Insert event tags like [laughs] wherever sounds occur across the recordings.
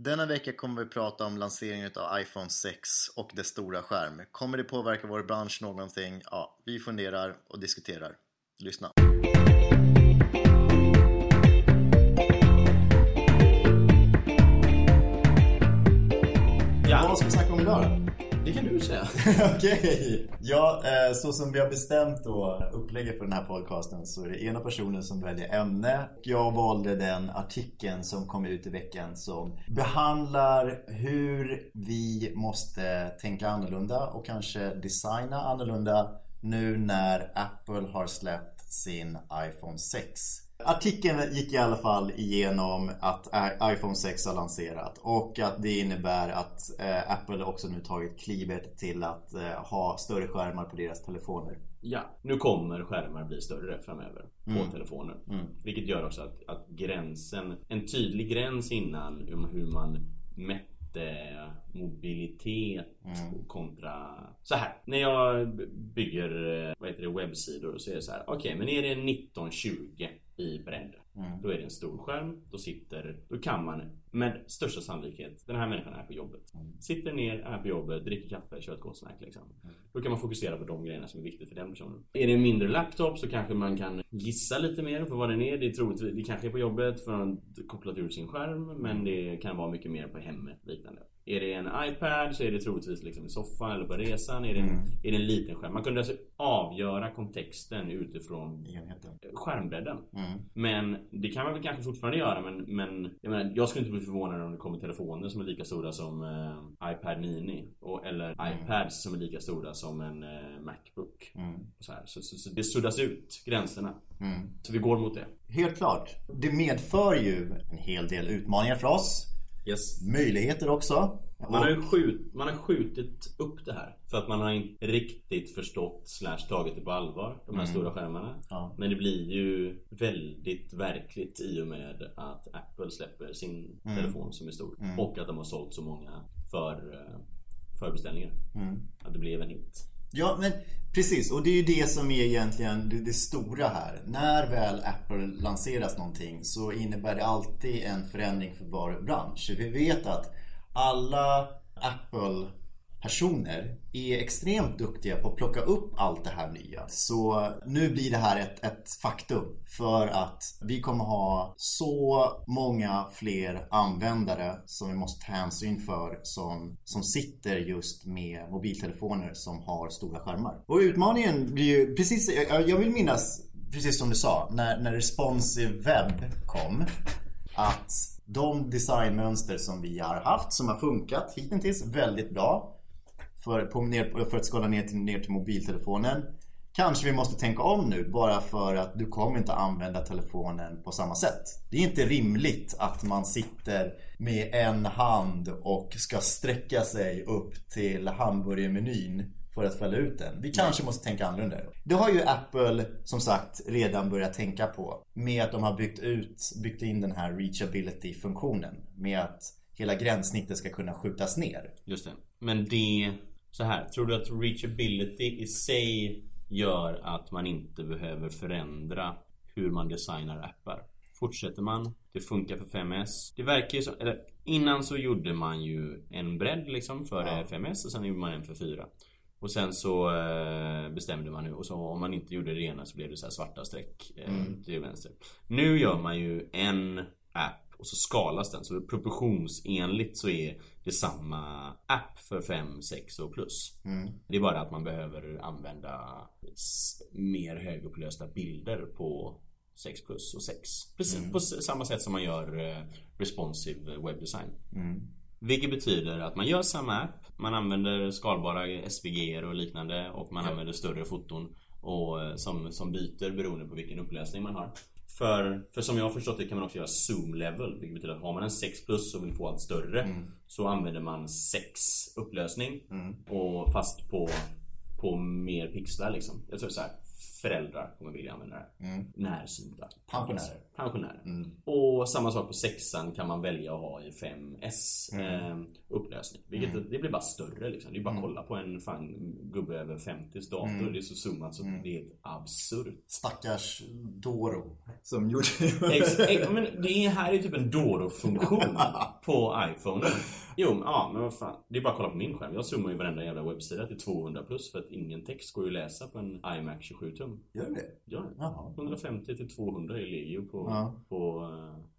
Denna vecka kommer vi prata om lanseringen av iPhone 6 och dess stora skärm. Kommer det påverka vår bransch någonting? Ja, vi funderar och diskuterar. Lyssna! Ja. Vad ska vi snacka om idag då? Det kan du säga. [laughs] Okej, ja, eh, så som vi har bestämt då upplägget för den här podcasten så är det ena personen som väljer ämne. Jag valde den artikeln som kom ut i veckan som behandlar hur vi måste tänka annorlunda och kanske designa annorlunda nu när Apple har släppt sin iPhone 6. Artikeln gick i alla fall igenom att iPhone 6 har lanserat och att det innebär att eh, Apple också nu tagit klivet till att eh, ha större skärmar på deras telefoner. Ja, nu kommer skärmar bli större framöver på Mm. telefoner. Mm. Vilket gör också att, att gränsen, en tydlig gräns innan om hur man mätte mobilitet Mm. kontra så här. När jag bygger eh, vad heter det, webbsidor så är det så här. Okej, men är det 1920 i bredd Mm. Då är det en stor skärm, då sitter, då kan man med största sannolikhet, den här människan är på jobbet. Mm. Sitter ner, är på jobbet, dricker kaffe, kör ett gott snack liksom. Då kan man fokusera på de grejerna som är viktiga för den personen. Är det en mindre laptop så kanske man kan gissa lite mer på vad den är. Det, är troligt, det kanske är på jobbet för att kopplat ur sin skärm men det kan vara mycket mer på hemmet liknande. Är det en iPad så är det troligtvis liksom i soffan eller på resan. Är det en, Mm. är det en liten skärm? Man kunde alltså avgöra kontexten utifrån Enheten. skärmbredden. Mm. Men det kan man väl kanske fortfarande göra men, men jag, menar, jag skulle inte bli förvånad om det kommer telefoner som är lika stora som eh, iPad Mini och, Eller iPads som är lika stora som en eh, Macbook Mm. så. Så, så, så det suddas ut gränserna Mm. Så vi går mot det Helt klart. Det medför ju en hel del utmaningar för oss. Yes Möjligheter också. man har ju skjut, man har skjutit upp det här För att man har inte riktigt förstått slash tagit det på allvar De här Mm. stora skärmarna Ja. Men det blir ju väldigt verkligt i och med att Apple släpper sin Mm. telefon som är stor Mm. Och att de har sålt så många för, eh, förbeställningar Mm. Att det blev en hit Ja, men precis. Och det är ju det som är egentligen det, det stora här. När väl Apple lanseras någonting så innebär det alltid en förändring för var bransch. Vi vet att alla Apple personer är extremt duktiga på att plocka upp allt det här nya. Så nu blir det här ett, ett faktum för att vi kommer ha så många fler användare som vi måste ta hänsyn för som, som sitter just med mobiltelefoner som har stora skärmar. Och utmaningen blir ju precis, jag, jag vill minnas precis som du sa, när, när responsive webb kom att de designmönster som vi har haft som har funkat hittills väldigt bra för, på, ner, för att skala ner till, ner till mobiltelefonen Kanske vi måste tänka om nu bara för att du kommer inte använda telefonen på samma sätt. Det är inte rimligt att man sitter med en hand och ska sträcka sig upp till hamburgermenyn för att fälla ut den. Vi kanske måste tänka annorlunda. Det har ju Apple som sagt redan börjat tänka på med att de har byggt ut, byggt in den här reachability-funktionen med att hela gränssnittet ska kunna skjutas ner. Just det Men det, så här, tror du att reachability i sig gör att man inte behöver förändra hur man designar appar? Fortsätter man, det funkar för 5S Det verkar ju som, eller innan så gjorde man ju en bredd liksom för Ja. 5S och sen gjorde man en för 4 och sen så eh, bestämde man nu och så om man inte gjorde det ena så blev det så här svarta streck eh, Mm. till vänster. Nu gör man ju en app och så skalas den så proportionsenligt så är det samma app för 5, 6 och plus. Mm. Det är bara att man behöver använda mer högupplösta bilder på 6 plus och 6. Precis Mm. på samma sätt som man gör eh, responsive webbdesign. Mm. Vilket betyder att man gör samma app Man använder skalbara SVG och liknande och man Ja. använder större foton och, eh, som, som byter beroende på vilken upplösning man har för, för som jag har förstått det kan man också göra zoom level Vilket betyder att har man en 6 plus och vill få allt större Mm. Så använder man 6 upplösning Mm. och fast på, på mer pixlar liksom Jag tror så här föräldrar kommer vilja använda det. Mm. Närsynta. Pensionärer. Pensionärer. Mm. Och samma sak på sexan kan man välja att ha i 5S Mm. eh, upplösning. Vilket det blir bara större liksom. Det är bara att kolla på en fan gubbe över 50s dator. Mm. Det är så zoomat så det är helt absurt. Stackars Doro som gjorde [laughs] Ex, ex, men det är här är typ en Doro-funktion [laughs] på iPhone. Jo, ja, men vad fan. Det är bara att kolla på min skärm. Jag zoomar ju varenda jävla webbsida till 200 plus för att ingen text går ju att läsa på en iMac 27 tum. Gör det? Ja, Jaha. 150 till 200 är legio på, Ja. på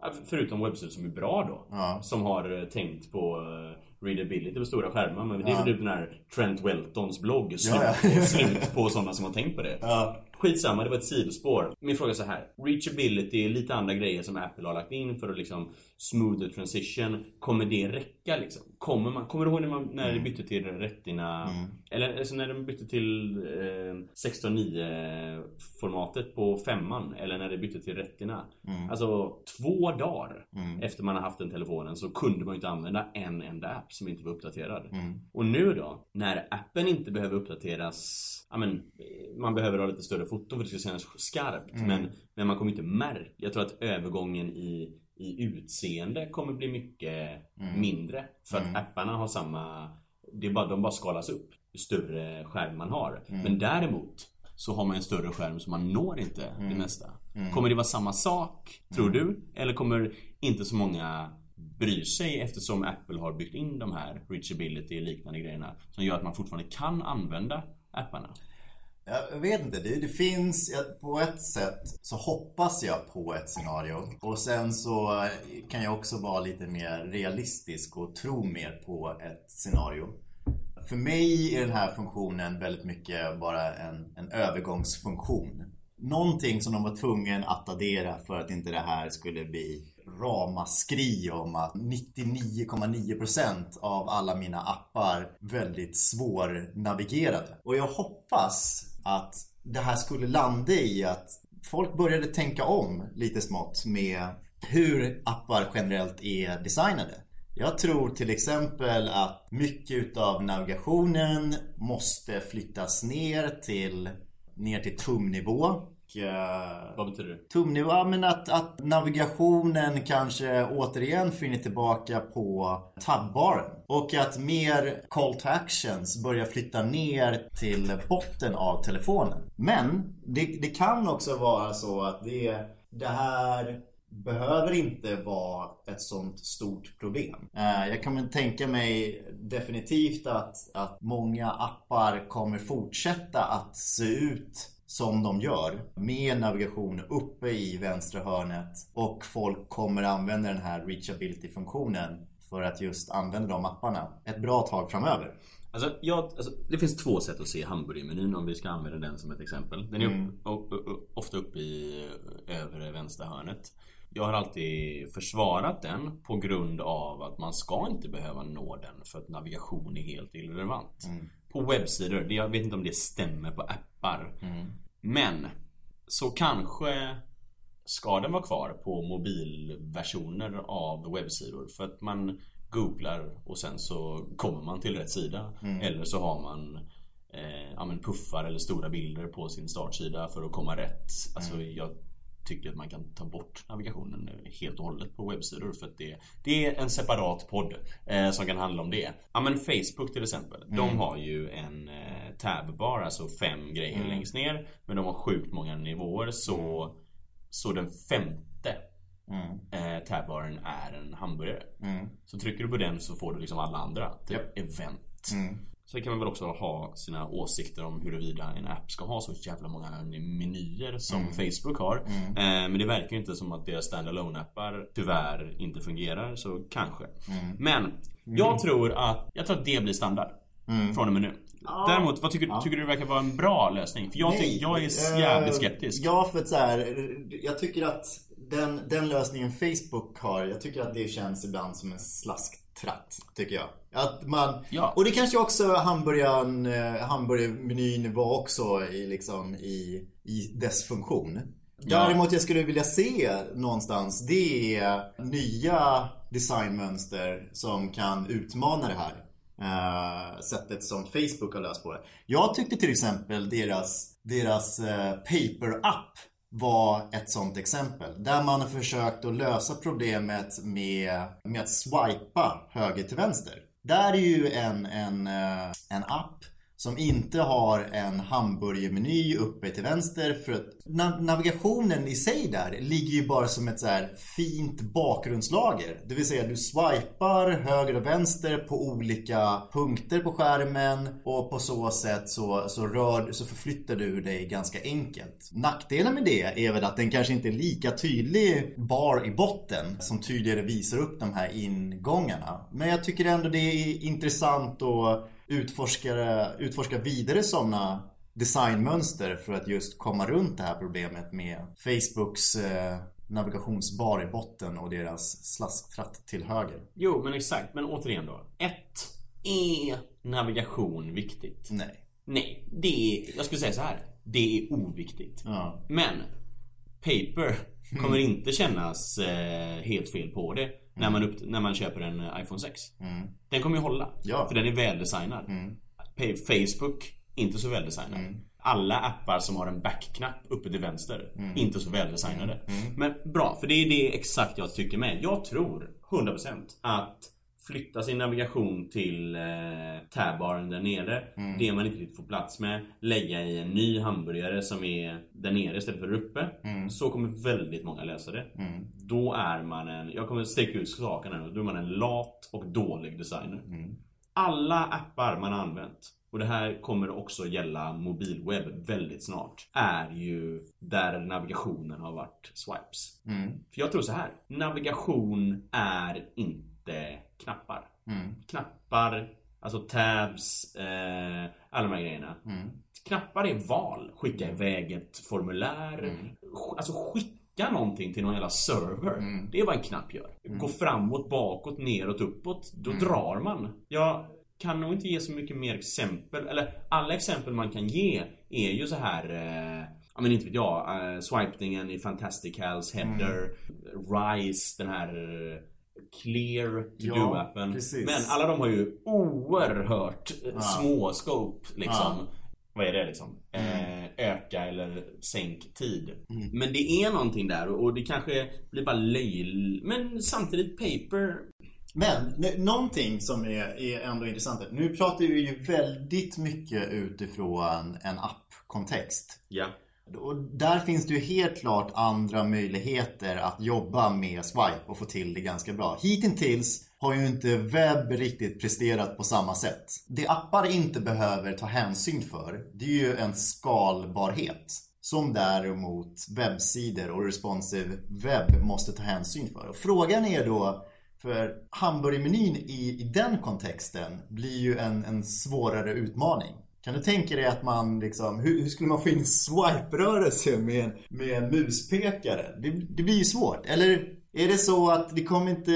eh, förutom webbsidor som är bra då. Ja. Som har eh, tänkt på eh, readability på stora skärmar. Men det är väl typ den här Trent Weltons blogg. Slut, Ja, ja. på, slut på sådana som har tänkt på det. Ja. Skitsamma, det var ett sidospår. Min fråga är så här. Reachability, lite andra grejer som Apple har lagt in för att liksom smooth the transition. Kommer det räcka liksom? Kommer, man, kommer du ihåg när, man, när det bytte till Retina? Eller alltså när de bytte till eh, 16.9 formatet på femman? Eller när det bytte till Retina? Alltså två dagar efter man har haft den telefonen så kunde man ju inte använda en enda app som inte var uppdaterad. Och nu då, när appen inte behöver uppdateras Ja, men, eh, man behöver ha lite större foton för att det ska kännas skarpt. Men, men man kommer inte märka Jag tror att övergången i, i utseende kommer bli mycket mindre. För att apparna har samma det är bara, De bara skalas upp ju större skärm man har. Men däremot så har man en större skärm så man når inte det mesta. Kommer det vara samma sak, tror du? Eller kommer inte så många bryr sig eftersom Apple har byggt in de här reachability och liknande grejerna som gör att man fortfarande kan använda apparna. Jag vet inte, det, det finns på ett sätt så hoppas jag på ett scenario och sen så kan jag också vara lite mer realistisk och tro mer på ett scenario. För mig är den här funktionen väldigt mycket bara en, en övergångsfunktion. Någonting som de var tvungen att addera för att inte det här skulle bli ramaskri om att 99,9% av alla mina appar väldigt svårnavigerade. Och jag hoppas att det här skulle landa i att folk började tänka om lite smått med hur appar generellt är designade. Jag tror till exempel att mycket utav navigationen måste flyttas ner till, ner till tumnivå. Eh, Vad betyder det? tumnivå, ja, men att, att navigationen kanske återigen finner tillbaka på tabbaren. Och att mer call to actions börjar flytta ner till botten av telefonen. Men det, det kan också vara så att det, det här behöver inte vara ett sånt stort problem. Eh, Jag kan tänka mig definitivt att, att många appar kommer fortsätta att se ut som de gör med navigation uppe i vänstra hörnet och folk kommer använda den här reachability-funktionen för att just använda de apparna ett bra tag framöver. Alltså, jag, alltså, det finns två sätt att se hamburgermenyn om vi ska använda den som ett exempel. Den är upp, o- o- ofta uppe i övre vänstra hörnet. Jag har alltid försvarat den på grund av att man ska inte behöva nå den för att navigation är helt irrelevant. På webbsidor, jag vet inte om det stämmer på appar. Men så kanske ska den vara kvar på mobilversioner av webbsidor för att man googlar och sen så kommer man till rätt sida. Eller så har man eh, ja, puffar eller stora bilder på sin startsida för att komma rätt. Alltså jag tycker att man kan ta bort navigationen helt och hållet på webbsidor för att det, det är en separat podd eh, som kan handla om det. Ja men Facebook till exempel. De har ju en eh, tabbar, alltså fem grejer längst ner. Men de har sjukt många nivåer så, så den femte eh, tabbaren är en hamburgare. Så trycker du på den så får du liksom alla andra. Typ event. Sen kan man väl också ha sina åsikter om huruvida en app ska ha så jävla många menyer som Facebook har. Eh, men det verkar ju inte som att deras standalone appar tyvärr inte fungerar, så kanske. Men jag tror att jag tror att det blir standard. Från och med nu. Däremot, vad tycker, tycker du det verkar vara en bra lösning? För jag, tycker, jag är eh, jävligt skeptisk. Ja, för att så här, jag tycker att den, den lösningen Facebook har, jag tycker att det känns ibland som en slasktratt, tycker jag. Att man, Ja. Och det kanske också hamburgaren, eh, hamburgermenyn var också i, liksom, i, i dess funktion. Ja. Däremot jag skulle vilja se någonstans, det är nya designmönster som kan utmana det här. eh, sättet som Facebook har löst på det. Jag tyckte till exempel deras, deras eh, paper-app var ett sånt exempel. Där man har försökt att lösa problemet med, med att swipa höger till vänster. Där är ju en, en, eh, en app som inte har en hamburgermeny uppe till vänster för att navigationen i sig där ligger ju bara som ett så här fint bakgrundslager. Det vill säga du swipar höger och vänster på olika punkter på skärmen och på så sätt så, så, rör, så förflyttar du dig ganska enkelt. Nackdelen med det är väl att den kanske inte är lika tydlig bar i botten som tydligare visar upp de här ingångarna. Men jag tycker ändå det är intressant och utforska, utforska vidare sådana designmönster för att just komma runt det här problemet med Facebooks eh, navigationsbar i botten och deras slasktratt till höger. Jo, men exakt. Men återigen då. Ett, är navigation viktigt? Nej. Nej, det är, jag skulle säga så här. Det är oviktigt. Ja. Men Paper kommer mm. inte kännas eh, helt fel på det när, man upp, när man köper en eh, iPhone 6. Mm. Den kommer ju hålla. Ja. För den är väldesignad. Mm. Facebook, inte så väldesignad. Mm. Alla appar som har en backknapp uppe till vänster, Mm. inte så väldesignade. Mm. Men bra, för det är det exakt jag tycker med. Jag tror 100% att flytta sin navigation till eh, tabbaren där nere. Mm. Det man inte riktigt får plats med. Lägga i en ny hamburgare som är där nere istället för uppe. Mm. Så kommer väldigt många läsa det. Mm. Då är man en, jag kommer sträcka ut saken här nu, då är man en lat och dålig designer. Mm. Alla appar man har använt och det här kommer också gälla mobilwebb väldigt snart. Är ju där navigationen har varit swipes. Mm. För jag tror så här. Navigation är inte knappar. Mm. Knappar, alltså tabs, eh, alla de här grejerna. Mm. Knappar är val. Skicka iväg ett formulär. Mm. Alltså skicka någonting till någon jävla server. Mm. Det är vad en knapp gör. Gå framåt, bakåt, neråt, uppåt. Då Mm. drar man. Jag kan nog inte ge så mycket mer exempel. Eller alla exempel man kan ge är ju så här eh, Ja men inte vet jag, eh, swipningen i Fantasticals header, Rise, den här Clear to Ja, do-appen. Men alla de har ju oerhört Ja. små scope liksom. Ja. Vad är det liksom? Eh, öka eller sänk tid. Mm. Men det är någonting där och det kanske blir bara löjligt. Men samtidigt paper. Men någonting som är, är ändå intressant. Nu pratar vi ju väldigt mycket utifrån en app-kontext. Ja. Och där finns det ju helt klart andra möjligheter att jobba med swipe och få till det ganska bra. Hittills har ju inte webb riktigt presterat på samma sätt. Det appar inte behöver ta hänsyn för, det är ju en skalbarhet. Som däremot webbsidor och responsive webb måste ta hänsyn för. Och frågan är då, för hamburgermenyn i, i den kontexten blir ju en, en svårare utmaning. Kan du tänka dig att man liksom, hur, hur skulle man få in swipe-rörelse med, en- med en muspekare? Det, det blir ju svårt. Eller är det så att det kommer inte,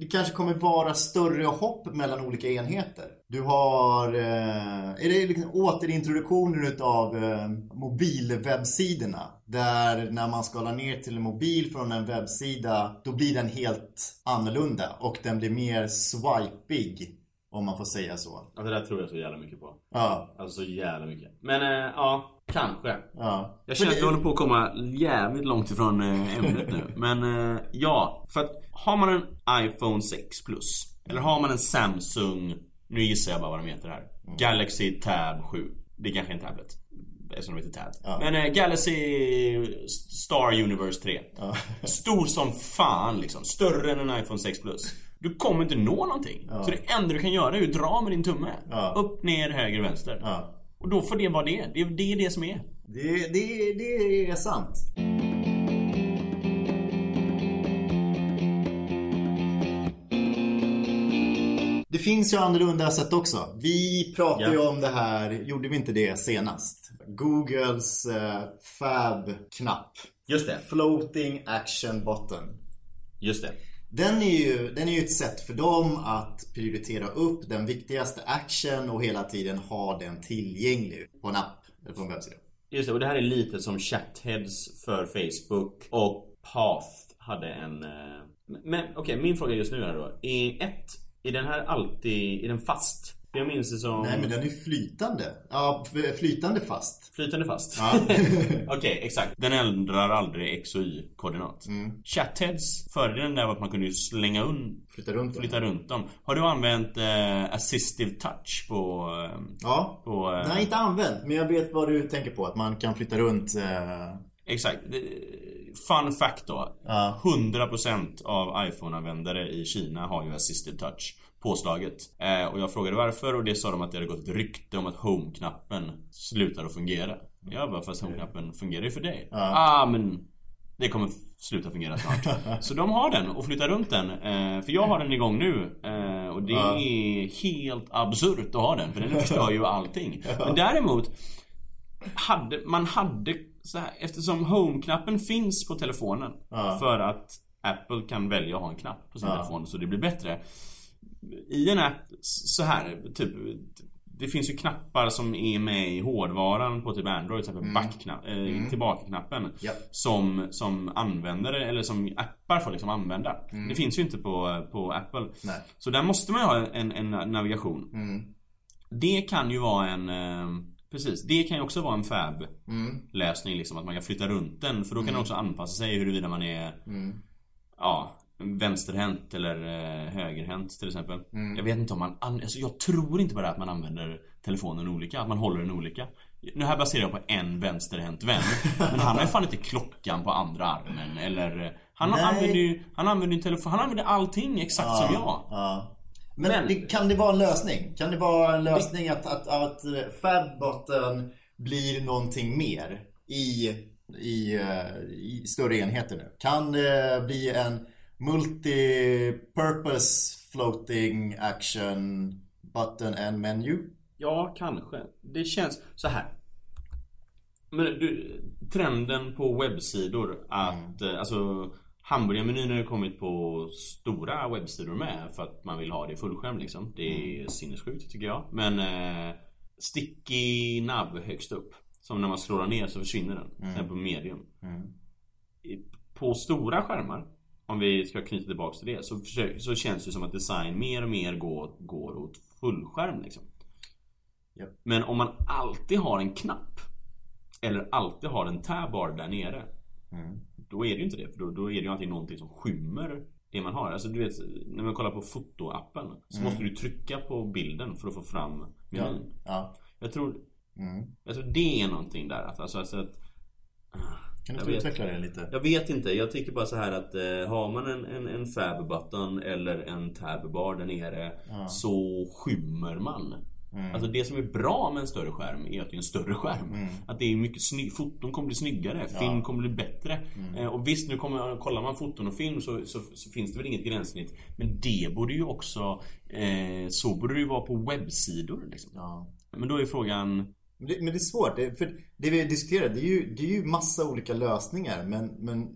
det kanske kommer vara större hopp mellan olika enheter? Du har, eh, är det liksom återintroduktionen utav eh, mobilwebbsidorna? Där när man skalar ner till en mobil från en webbsida, då blir den helt annorlunda och den blir mer swipig. Om man får säga så. Alltså det där tror jag så jävla mycket på. Ja, Alltså så jävla mycket. Men eh, ja, kanske. ja. Jag känner att vi håller på att komma jävligt långt ifrån eh, ämnet nu. [laughs] Men eh, ja, för att har man en iPhone 6 Plus eller har man en Samsung, nu gissar jag bara vad de heter här. Galaxy Tab 7. Det är kanske en tablet. Eftersom de heter Tab. Ja. Men eh, Galaxy Star Universe 3. Ja. Stor som fan liksom. Större än en iPhone 6 Plus. Du kommer inte nå någonting. Ja. Så det enda du kan göra är att dra med din tumme. Ja. Upp, ner, höger, vänster. ja. Och då får det vara det. Det, det är det som är. Det, det, det är sant. Det finns ju annorlunda sätt också. Vi pratade ju Ja. om det här, gjorde vi inte det senast? Googles eh, Fab-knapp. Just det. Floating Action Button. Just det. Den är, ju, den är ju ett sätt för dem att prioritera upp den viktigaste action och hela tiden ha den tillgänglig på en app eller på en webbsida. Just det, och det här är lite som chatheads för Facebook och Path hade en... Eh, men okej, min fråga just nu är då. Är ett, Är den här alltid, är den fast? Jag minns det som... Nej men den är flytande. Ja, flytande fast. Flytande fast? Ja. [laughs] Okej, [laughs] exakt. Den ändrar aldrig X och Y-koordinat. Mm. Chatheads, fördelen där var att man kunde ju slänga un, Flytta runt flytta runt dem. Har du använt eh, assistive touch på... Eh, Ja. på eh, Nej, inte använt. Men jag vet vad du tänker på. Att man kan flytta runt. Eh... Exakt. Fun fact då. Ja. 100% av iPhone-användare i Kina har ju assistive touch påslaget. Eh, och jag frågade varför och det sa de att det hade gått ett rykte om att Home-knappen slutar att fungera. Jag bara, fast Home-knappen fungerar ju för dig. Ah, men det kommer sluta fungera snart. [laughs] Så de har den och flyttar runt den. Eh, för jag har den igång nu. Eh, och det Ja. är helt absurt att ha den. För den [laughs] förstör ju allting. Men däremot hade, man hade så här, eftersom Home-knappen finns på telefonen Ja. för att Apple kan välja att ha en knapp på sin Ja. telefon så det blir bättre. I en app så här, typ det finns ju knappar som är med i hårdvaran på typ Android, till exempel backknapp, eh, tillbaka-knappen. Ja. Som, som användare, eller som appar får liksom använda. Det finns ju inte på, på Apple. Nej. Så där måste man ju ha en, en navigation. Mm. Det kan ju vara en... Eh, precis, det kan ju också vara en fab Mm. lösning liksom att man kan flytta runt den för då kan den också anpassa sig huruvida man är Mm. Ja Vänsterhänt eller eh, högerhänt till exempel Mm. Jag vet inte om man an- alltså, Jag tror inte bara att man använder telefonen olika, att man håller den olika Nu här baserar jag på en vänsterhänt vän Men han har ju fan inte klockan på andra armen eller eh, Han Nej. använder ju Han använder telefon Han använder allting exakt som jag Ja. Men, Men- det, kan det vara en lösning? Kan det vara en lösning att, att, att eh, Fabbotten blir någonting mer i, i, i större enheter nu? Kan det bli en multi-purpose floating action button and menu? Ja, kanske. Det känns så här. Men du, trenden på webbsidor att, eh, alltså Hamburgermenyn har ju kommit på stora webbsidor med för att man vill ha det i fullskärm liksom. Det är sinnessjukt tycker jag. Men eh, sticky nav högst upp. Som när man scrollar ner så försvinner den. Till exempel på medium. I- På stora skärmar om vi ska knyta tillbaks till det så, så känns det som att design mer och mer går, går åt fullskärm liksom. Japp. Men om man alltid har en knapp Eller alltid har en tabbar där nere Då är det ju inte det, för då, då är det ju alltid någonting som skymmer det man har. Alltså du vet, när man kollar på fotoappen Så måste du trycka på bilden för att få fram Ja. menyn. ja. Jag tror Mm. Jag tror det är någonting där. Alltså, alltså att, Kan du Jag få vet. utveckla det lite? jag vet inte, jag tycker bara så här att eh, har man en, en, en fab button eller en tabbar där nere Så skymmer man. Alltså det som är bra med en större skärm är att det är en större skärm. Att det är mycket snygg, foton kommer bli snyggare, film kommer bli bättre. Eh, och visst, nu kommer, kollar man foton och film så, så, så finns det väl inget gränssnitt. Men det borde ju också, eh, så borde det ju vara på webbsidor liksom. Ja. Men då är frågan, Men det, är svårt, det, för det vi diskuterar det är ju, det är ju massa olika lösningar men, men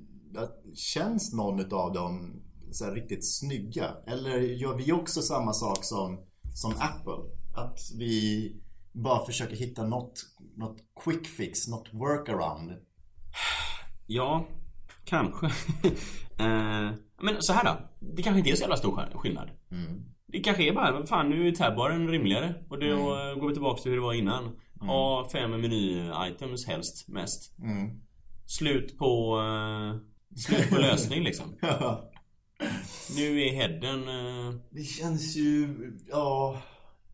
känns någon utav dem så riktigt snygga? Eller gör vi också samma sak som, som Apple? Att vi bara försöker hitta något, något quick fix, något workaround? Ja, kanske. [laughs] eh, men så här då. Det kanske inte är så jävla stor sk- skillnad. Det kanske är bara, fan nu är tabbaren rimligare. Och då eh, går vi tillbaka till hur det var innan. Ha fem meny-items helst, mest. Mm. Slut på... Eh, slut på [laughs] lösning liksom. Nu är headen... Eh, det känns ju, ja...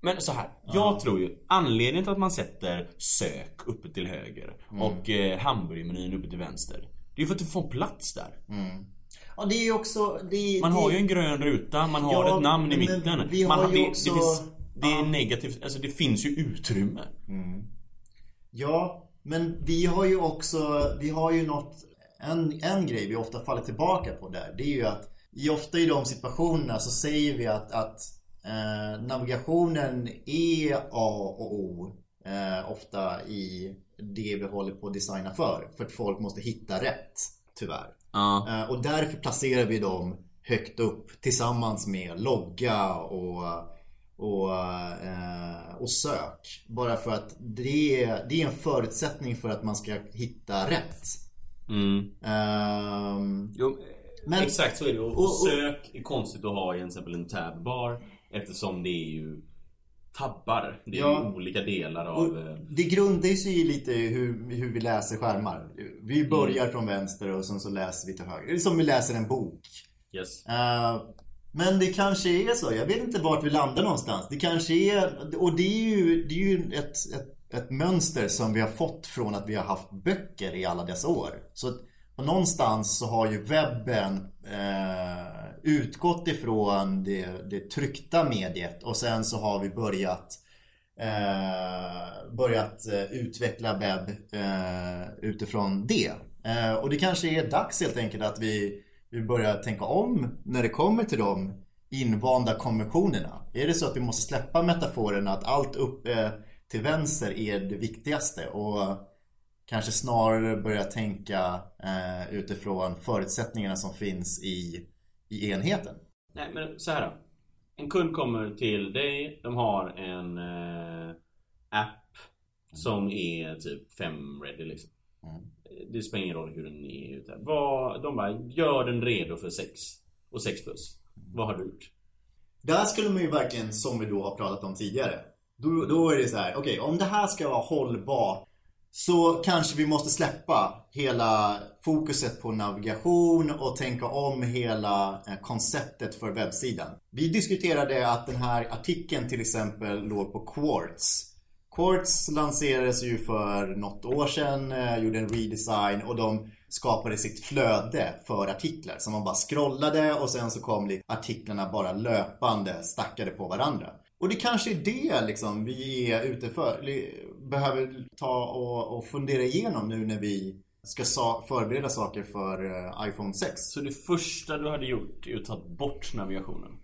Men så här, jag tror ju anledningen till att man sätter sök uppe till höger och eh, hamburgermenyn uppe till vänster. Det är för att du får plats där. Ja det är ju också, det, Man det, har ju en grön ruta, man har Ja, ett namn i mitten. vi man har ju det, också- det, finns, det är negativt, alltså det finns ju utrymme. Ja, men vi har ju också, vi har ju något, en, en grej vi ofta faller tillbaka på där. Det är ju att i, ofta i de situationerna så säger vi att, att eh, navigationen är A och O eh, ofta i det vi håller på att designa för. För att folk måste hitta rätt, tyvärr. Ja. Eh, Och därför placerar vi dem högt upp tillsammans med logga och, och, eh, och sök. Bara för att det är, det är en förutsättning för att man ska hitta rätt. Mm. Ehm, Jo, Men- exakt så är det. Och, och- och- sök är konstigt att ha i en, exempel en tabbar. Eftersom det är ju tabbar. Det är Ja. olika delar av... eh, det grundar sig i lite hur, hur vi läser skärmar. Vi börjar från vänster och sen så läser vi till höger. Det är som vi läser en bok. Yes. Eh, men det kanske är så. Jag vet inte vart vi landar någonstans. Det kanske är... Och det är ju, det är ju ett, ett, ett mönster som vi har fått från att vi har haft böcker i alla dessa år. Så att, och någonstans så har ju webben eh, utgått ifrån det, det tryckta mediet och sen så har vi börjat eh, börjat eh, utveckla webb eh, utifrån det. Eh, och det kanske är dags helt enkelt att vi, vi börjar tänka om när det kommer till de invanda konventionerna. Är det så att vi måste släppa metaforerna att allt upp eh, till vänster är det viktigaste och kanske snarare börja tänka eh, utifrån förutsättningarna som finns i, i enheten? Nej men så här då. En kund kommer till dig, de har en eh, app som är typ 5 ready liksom. Mm. Det spelar ingen roll hur den är ute. Vad, de bara, gör den redo för sex och sex plus. Vad har du gjort? Där skulle man ju verkligen, som vi då har pratat om tidigare. Då, då är det så här, okej om det här ska vara hållbart så kanske vi måste släppa hela fokuset på navigation och tänka om hela eh, konceptet för webbsidan. Vi diskuterade att den här artikeln till exempel låg på Quartz. Quartz lanserades ju för något år sedan, eh, gjorde en redesign och de skapade sitt flöde för artiklar. Så man bara scrollade och sen så kom artiklarna bara löpande stackade på varandra. Och det kanske är det liksom vi är ute för. Behöver ta och, och fundera igenom nu när vi ska förbereda saker för eh, iPhone 6. Så det första du hade gjort är att ta bort navigationen?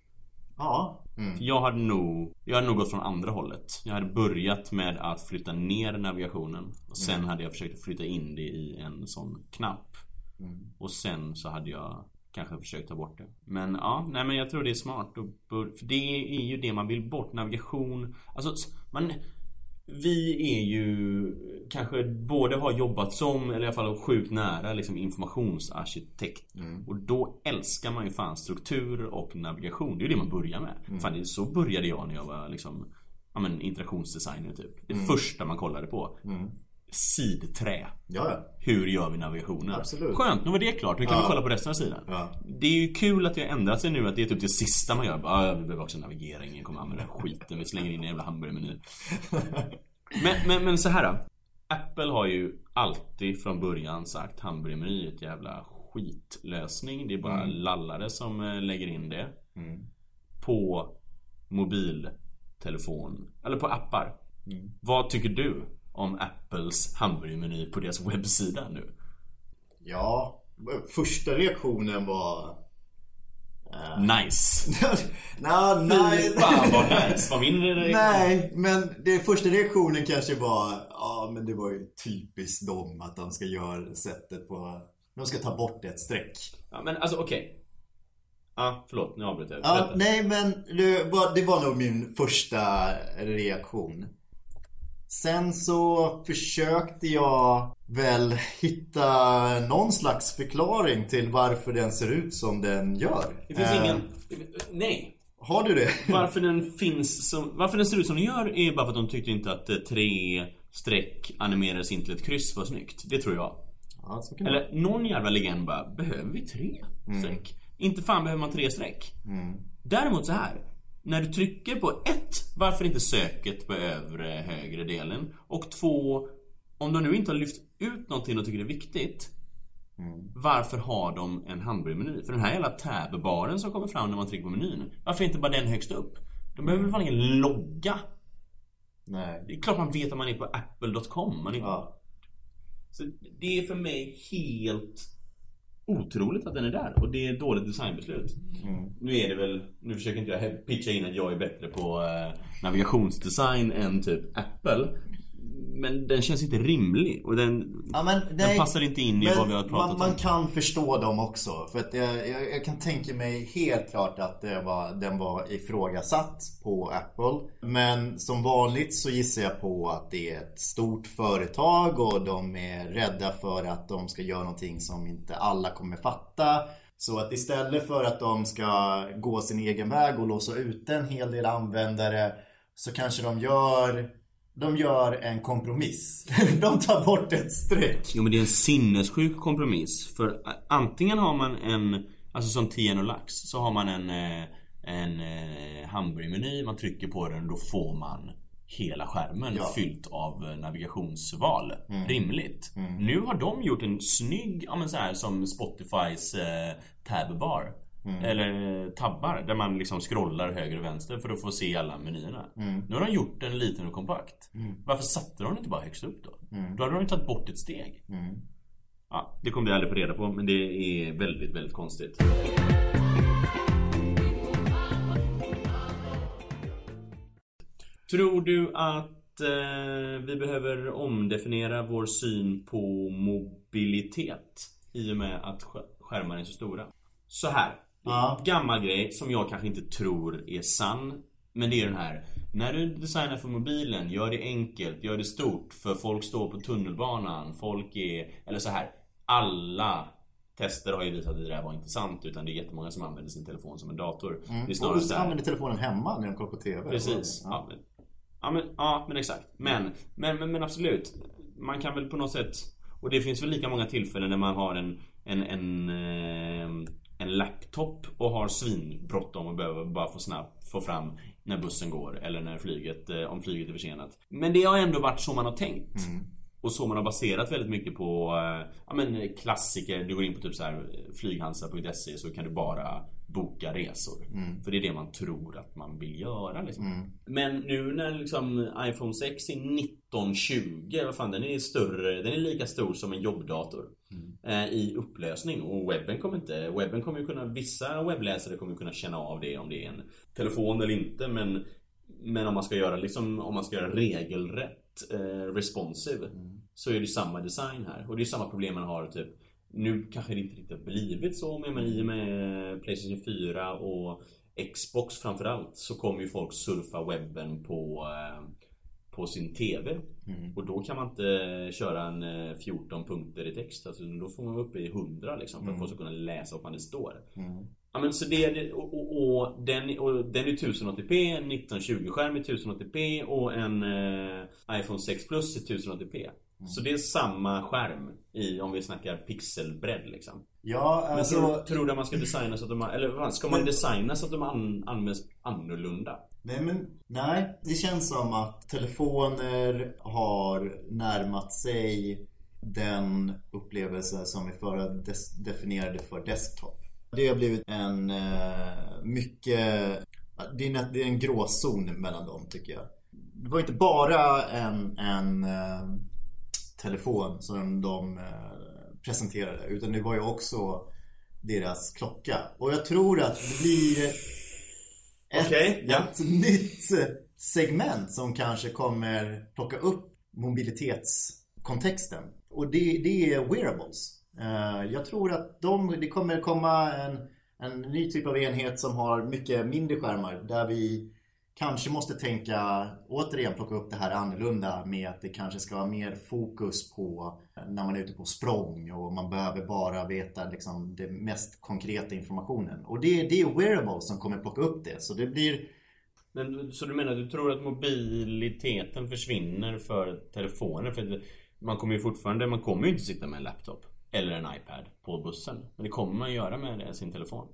Ja. Mm. Jag hade nog Jag hade nog gått från andra hållet Jag hade börjat med att flytta ner navigationen Och sen hade jag försökt flytta in det i en sån knapp Mm. Och sen så hade jag Kanske försökt ta bort det Men ja, nej men jag tror det är smart För det är ju det man vill bort Navigation Alltså man vi är ju kanske både har jobbat som, eller i alla fall sjukt nära liksom informationsarkitekt. Mm. Och då älskar man ju fan struktur och navigation. Det är ju det man börjar med. Fan, det, så började jag när jag var liksom Ja men interaktionsdesigner typ. Det första man kollade på. Mm. Sidträ. Ja. Hur gör vi navigationen? Absolut. Skönt, nu var det klart. Nu kan Ja. vi kolla på resten av sidan. Ja. Det är ju kul att det har ändrat sig nu att det är typ det sista man gör. Bara, "Ah, vi behöver också navigera, ingen kommer använda den skiten. Vi slänger in en jävla hamburgermeny. [laughs] Men, men, men så här då. Apple har ju alltid från början sagt hamburgermeny är ett jävla skitlösning. Det är bara lallare som eh, lägger in det. Mm. På mobiltelefon. Eller på appar. Mm. Vad tycker du om Apples hamburgermeny på deras webbsida nu? Ja, första reaktionen var... Nice! [laughs] Nå, Fy nej, fan vad nice! Var min reaktion? nej, men det första reaktionen kanske var Ja, men det var ju typiskt dem att de ska göra sättet på De ska ta bort ett streck Ja, men alltså okej. Ja, förlåt. Nu avbröt jag. Ja, Berätta. nej men det var, det var nog min första reaktion Sen så försökte jag väl hitta någon slags förklaring till varför den ser ut som den gör. Det finns Eh, ingen... Nej. Har du det? Varför den finns som... Varför den ser ut som den gör är bara för att de tyckte inte att eh, tre streck animerades in till ett kryss var snyggt. Det tror jag. Ja. Eller någon jävla legend bara, behöver vi tre streck? Inte fan behöver man tre streck. Däremot så här. När du trycker på ett, varför inte söket på övre högre delen? Och två, om de nu inte har lyft ut någonting och tycker det är viktigt. Varför har de en hamburgermeny? För den här jävla tab-baren som kommer fram när man trycker på menyn. Varför inte bara den högst upp? De behöver väl fan ingen logga? Nej. Det är klart man vet att man är på apple.com. Är... Ja. Så det är för mig helt otroligt att den är där och det är ett dåligt designbeslut. Nu är det väl, nu försöker inte jag pitcha in att jag är bättre på eh, navigationsdesign än typ Apple. Men den känns inte rimlig och den, Ja, den nej, passar inte in i vad vi har pratat man, man om. kan förstå dem också. För att jag, jag, jag kan tänka mig helt klart att det var, den var ifrågasatt på Apple. Men som vanligt så gissar jag på att det är ett stort företag och de är rädda för att de ska göra någonting som inte alla kommer fatta. Så att istället för att de ska gå sin egen väg och låsa ut en hel del användare så kanske de gör de gör en kompromiss. [laughs] De tar bort ett streck. Jo men det är en sinnessjuk kompromiss. För a- antingen har man en, alltså som Tien och Lax, så har man en, eh, en eh, hamburgermeny, man trycker på den, då får man hela skärmen Ja. fyllt av eh, navigationsval. Rimligt. Nu har de gjort en snygg, ja men så här som Spotifys eh, tabbar. Eller eh, tabbar där man liksom scrollar höger och vänster för att få se alla menyerna. Nu har de gjort den liten och kompakt. Varför satte de inte bara högst upp då? Då hade de ju tagit bort ett steg. Ja, det kommer vi aldrig få reda på men det är väldigt, väldigt konstigt. Tror du att eh, vi behöver omdefiniera vår syn på mobilitet i och med att sk- skärmar är så stora? Så här. Ja. Gammal grej som jag kanske inte tror är sann. Men det är den här. När du designar för mobilen, gör det enkelt, gör det stort. För folk står på tunnelbanan, folk är... Eller så här. Alla tester har ju visat att det där var inte sant. Utan det är jättemånga som använder sin telefon som en dator. Det är Och snarare så här. använder telefonen hemma när de kollar på TV. Precis. Ja, men, ja, men, ja, men exakt. Men, men, men, men absolut. Man kan väl på något sätt... Och det finns väl lika många tillfällen när man har en, en, en, eh, en laptop och har svinbråttom och behöver bara få snabbt få fram när bussen går eller när flyget, eh, om flyget är försenat. Men det har ändå varit så man har tänkt. Och så man har baserat väldigt mycket på eh, ja, men klassiker. Du går in på typ så här eh, flyghansa.se så kan du bara boka resor. För det är det man tror att man vill göra liksom. Men nu när liksom iPhone 6 är 1920, vad fan den är större, den är lika stor som en jobbdator. Eh, I upplösning. Och webben kommer inte, webben kommer ju kunna, vissa webbläsare kommer kunna känna av det om det är en telefon eller inte. Men men om man ska göra liksom, om man ska göra regelrätt eh, responsive Så är det samma design här. Och det är samma problem man har typ Nu kanske det inte riktigt har blivit så men i och med Playstation 4 och Xbox framförallt så kommer ju folk surfa webben på eh, på sin TV Och då kan man inte köra en eh, 14 punkter i text. Alltså, Då får man vara uppe i 100 liksom för att folk ska kunna läsa vad fan det står. Ja men så det är och, och, och, den, och den är 1080p, en 1920-skärm är 1080p och en eh, iPhone 6 Plus är 1080p. Så det är samma skärm i, om vi snackar pixelbredd liksom. Ja, Men alltså... tror, tror du att man ska designa så att de, eller ska man Men- designa så att de an, används annorlunda? Nej, men nej. Det känns som att telefoner har närmat sig den upplevelse som vi förra definierade för desktop. Det har blivit en eh, mycket... Det är, en, det är en gråzon mellan dem tycker jag. Det var inte bara en, en eh, telefon som de eh, presenterade utan det var ju också deras klocka. Och jag tror att det blir ett, Okej, ja. ett nytt segment som kanske kommer plocka upp mobilitetskontexten. Och det, det är wearables. Eh, Jag tror att de, det kommer komma en, en ny typ av enhet som har mycket mindre skärmar där vi kanske måste tänka, återigen plocka upp det här annorlunda med att det kanske ska vara mer fokus på när man är ute på språng och man behöver bara veta liksom den mest konkreta informationen. Och det, det är wearables som kommer plocka upp det. Så det blir Men, så du menar du tror att mobiliteten försvinner för telefoner? För man kommer ju fortfarande, man kommer ju inte sitta med en laptop eller en iPad på bussen. Men det kommer man göra med sin telefon.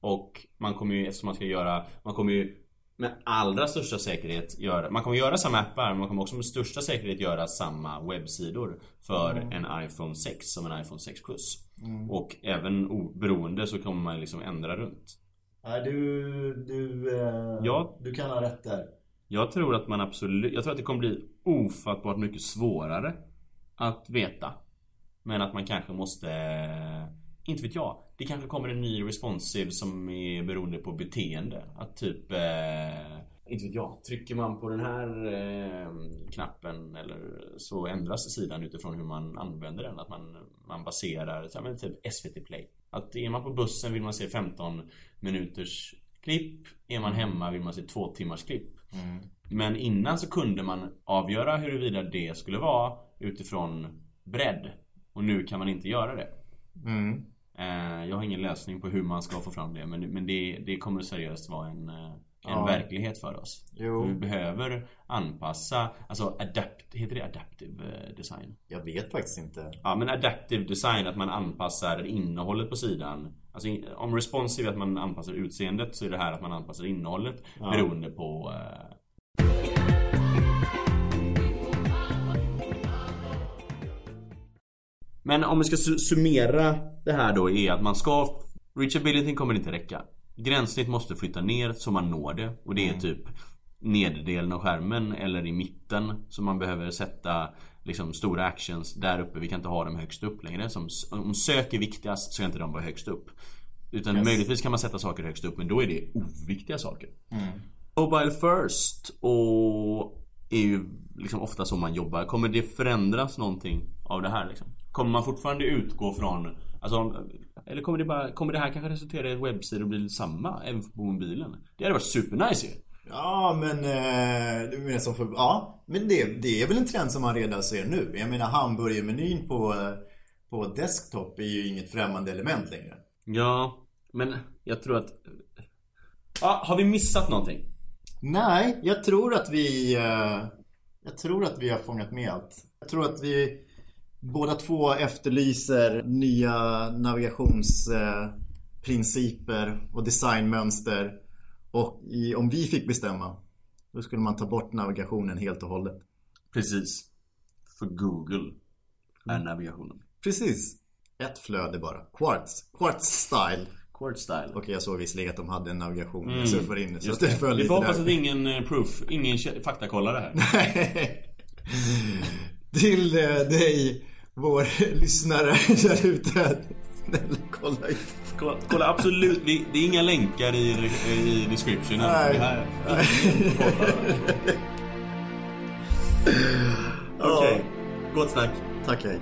Och man kommer ju, eftersom man ska göra, man kommer ju med allra största säkerhet göra, man kommer göra samma appar men man kommer också med största säkerhet göra samma webbsidor för en iPhone 6 som en iPhone 6 Plus. Och även oberoende så kommer man liksom ändra runt. Nej, du, du, eh, Ja. du kan ha rätt där. Jag tror att man absolut, jag tror att det kommer bli ofattbart mycket svårare att veta. Men att man kanske måste, inte vet jag. Det kanske kommer en ny responsive som är beroende på beteende. Att typ, eh, inte vet jag. Trycker man på den här eh, knappen eller så ändras sidan utifrån hur man använder den. Att man, man baserar, ja, men typ SVT Play. Att är man på bussen vill man se 15 minuters klipp. Är man hemma vill man se två timmars klipp. Men innan så kunde man avgöra huruvida det skulle vara utifrån bredd. Och nu kan man inte göra det. Mm. Eh, jag har ingen lösning på hur man ska få fram det men, men det, det kommer seriöst vara en, eh, en Ja. verklighet för oss. Jo. Vi behöver anpassa, alltså adapt, heter det adaptive eh, design? Jag vet faktiskt inte. Ja men adaptive design, att man anpassar innehållet på sidan Alltså om responsive är att man anpassar utseendet så är det här att man anpassar innehållet Ja. beroende på eh, Men om vi ska su- summera det här då är att man ska Reachability kommer inte räcka Gränssnitt måste flytta ner så man når det och det är typ nederdelen av skärmen eller i mitten så man behöver sätta liksom stora actions där uppe. Vi kan inte ha dem högst upp längre. Som, om sök är viktigast så ska inte de vara högst upp. Utan Yes. möjligtvis kan man sätta saker högst upp men då är det oviktiga saker. Mobile first och är ju liksom ofta så man jobbar. Kommer det förändras någonting av det här liksom? Kommer man fortfarande utgå från Alltså, eller kommer det bara, kommer det här kanske resultera i att webbsidor blir samma även på mobilen? Det hade varit supernice ju! Ja men, eh, du menar som för, ja men det, det är väl en trend som man redan ser nu. Jag menar hamburgermenyn på, på desktop är ju inget främmande element längre. Ja, men jag tror att... Ja, har vi missat någonting? Nej, jag tror att vi eh, Jag tror att vi har fångat med allt. Jag tror att vi båda två efterlyser nya navigationsprinciper och designmönster. Och i, om vi fick bestämma då skulle man ta bort navigationen helt och hållet. Precis. För Google är navigationen. Precis. Ett flöde bara. Quartz. Quartz style. Quartz style. Okej, jag såg visserligen att de hade en navigation. Mm. Jag surfade in. Så det föll Vi får hoppas där. att ingen eh, proof, ingen faktakollare här. [laughs] Till eh, dig, vår [laughs] lyssnare där ute. Snälla kolla ut. Kolla, kolla absolut, vi, det är inga länkar i, i descriptionen. Nej. Det här. [laughs] Okej, gott snack. Tack, hej.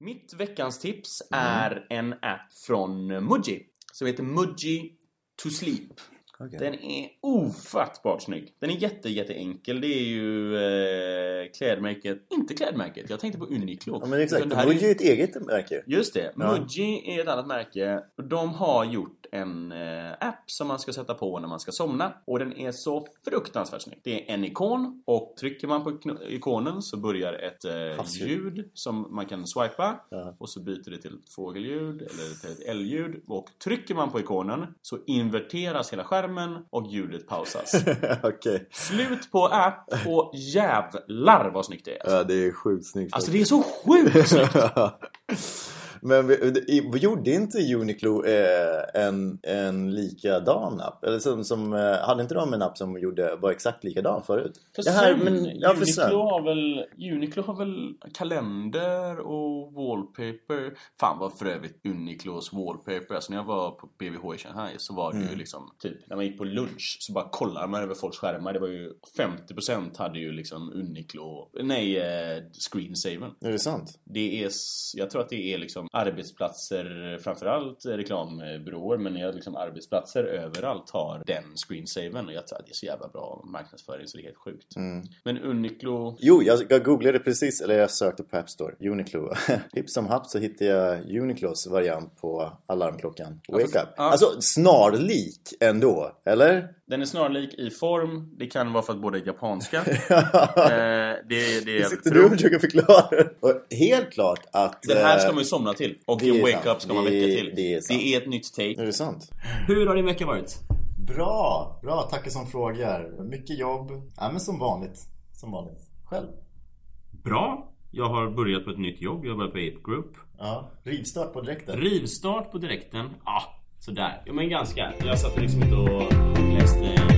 Mitt veckans tips är en app från Muji. Som heter Muji to Sleep. Den är ofattbart snygg. Den är jätte, jätteenkel. Det är ju eh, klädmärket, inte klädmärket. Jag tänkte på Uniqlo. Ja men exakt, det här är- Muji är ett eget märke. Just det. Ja. Muji är ett annat märke. De har gjort en eh, app som man ska sätta på när man ska somna. Och den är så fruktansvärt snygg. Det är en ikon och trycker man på ikonen så börjar ett eh, ljud som man kan swipa. Ja. Och så byter det till ett fågelljud eller till ett älgljud. Och trycker man på ikonen så inverteras hela skärmen och ljudet pausas. [laughs] Okej. Slut på app och jävlar vad snyggt det är. Ja, det är sjukt snyggt. Alltså det är så sjukt snyggt! [laughs] Men vi- i- gjorde inte Uniqlo eh, en, en likadan app? Eller som, som, eh, hade inte de en app som gjorde, var exakt likadan förut? För Det här- sömn. men- ja, Uniqlo, sömn. har väl, Uniqlo har väl kalender och wallpaper. Fan vad för övrigt Uniqlos wallpaper. Alltså när jag var på BVH i Shanghai så var det Mm. ju liksom typ när man gick på lunch så bara kollade man över folks skärmar. Det var ju 50% hade ju liksom Uniqlo, nej eh, screensaven. Är det sant? Det är, jag tror att det är liksom arbetsplatser, framförallt reklambyråer, men jag liksom arbetsplatser överallt har den screensaven och jag tror att det är så jävla bra marknadsföring så det är helt sjukt. Mm. Men Uniqlo, Jo, jag, jag googlade precis, eller jag sökte på App Store, Uniqlo. [laughs] Hipp som happ så hittade jag Uniqlos variant på alarmklockan. Wake för- up. ja. Alltså snarlik ändå, eller? Den är snarlik i form, det kan vara för att båda är japanska. [laughs] eh, det, det är sitter du och försöker förklara. Och helt klart att... Den här ska eh, man ju somna till och är en wake sant. up ska man Det väcka är- till. det är sant. det är ett nytt Är take. det sant? Hur har din vecka varit? Bra, bra. Tackar som frågar. Mycket jobb. Ja, men som vanligt. Som vanligt. Själv? Bra. Jag har börjat på ett nytt jobb, jag börjar på Ape Group. Ja. Rivstart på direkten. Rivstart på direkten. Ja, sådär. Jo men ganska. Jag satt liksom inte och läste.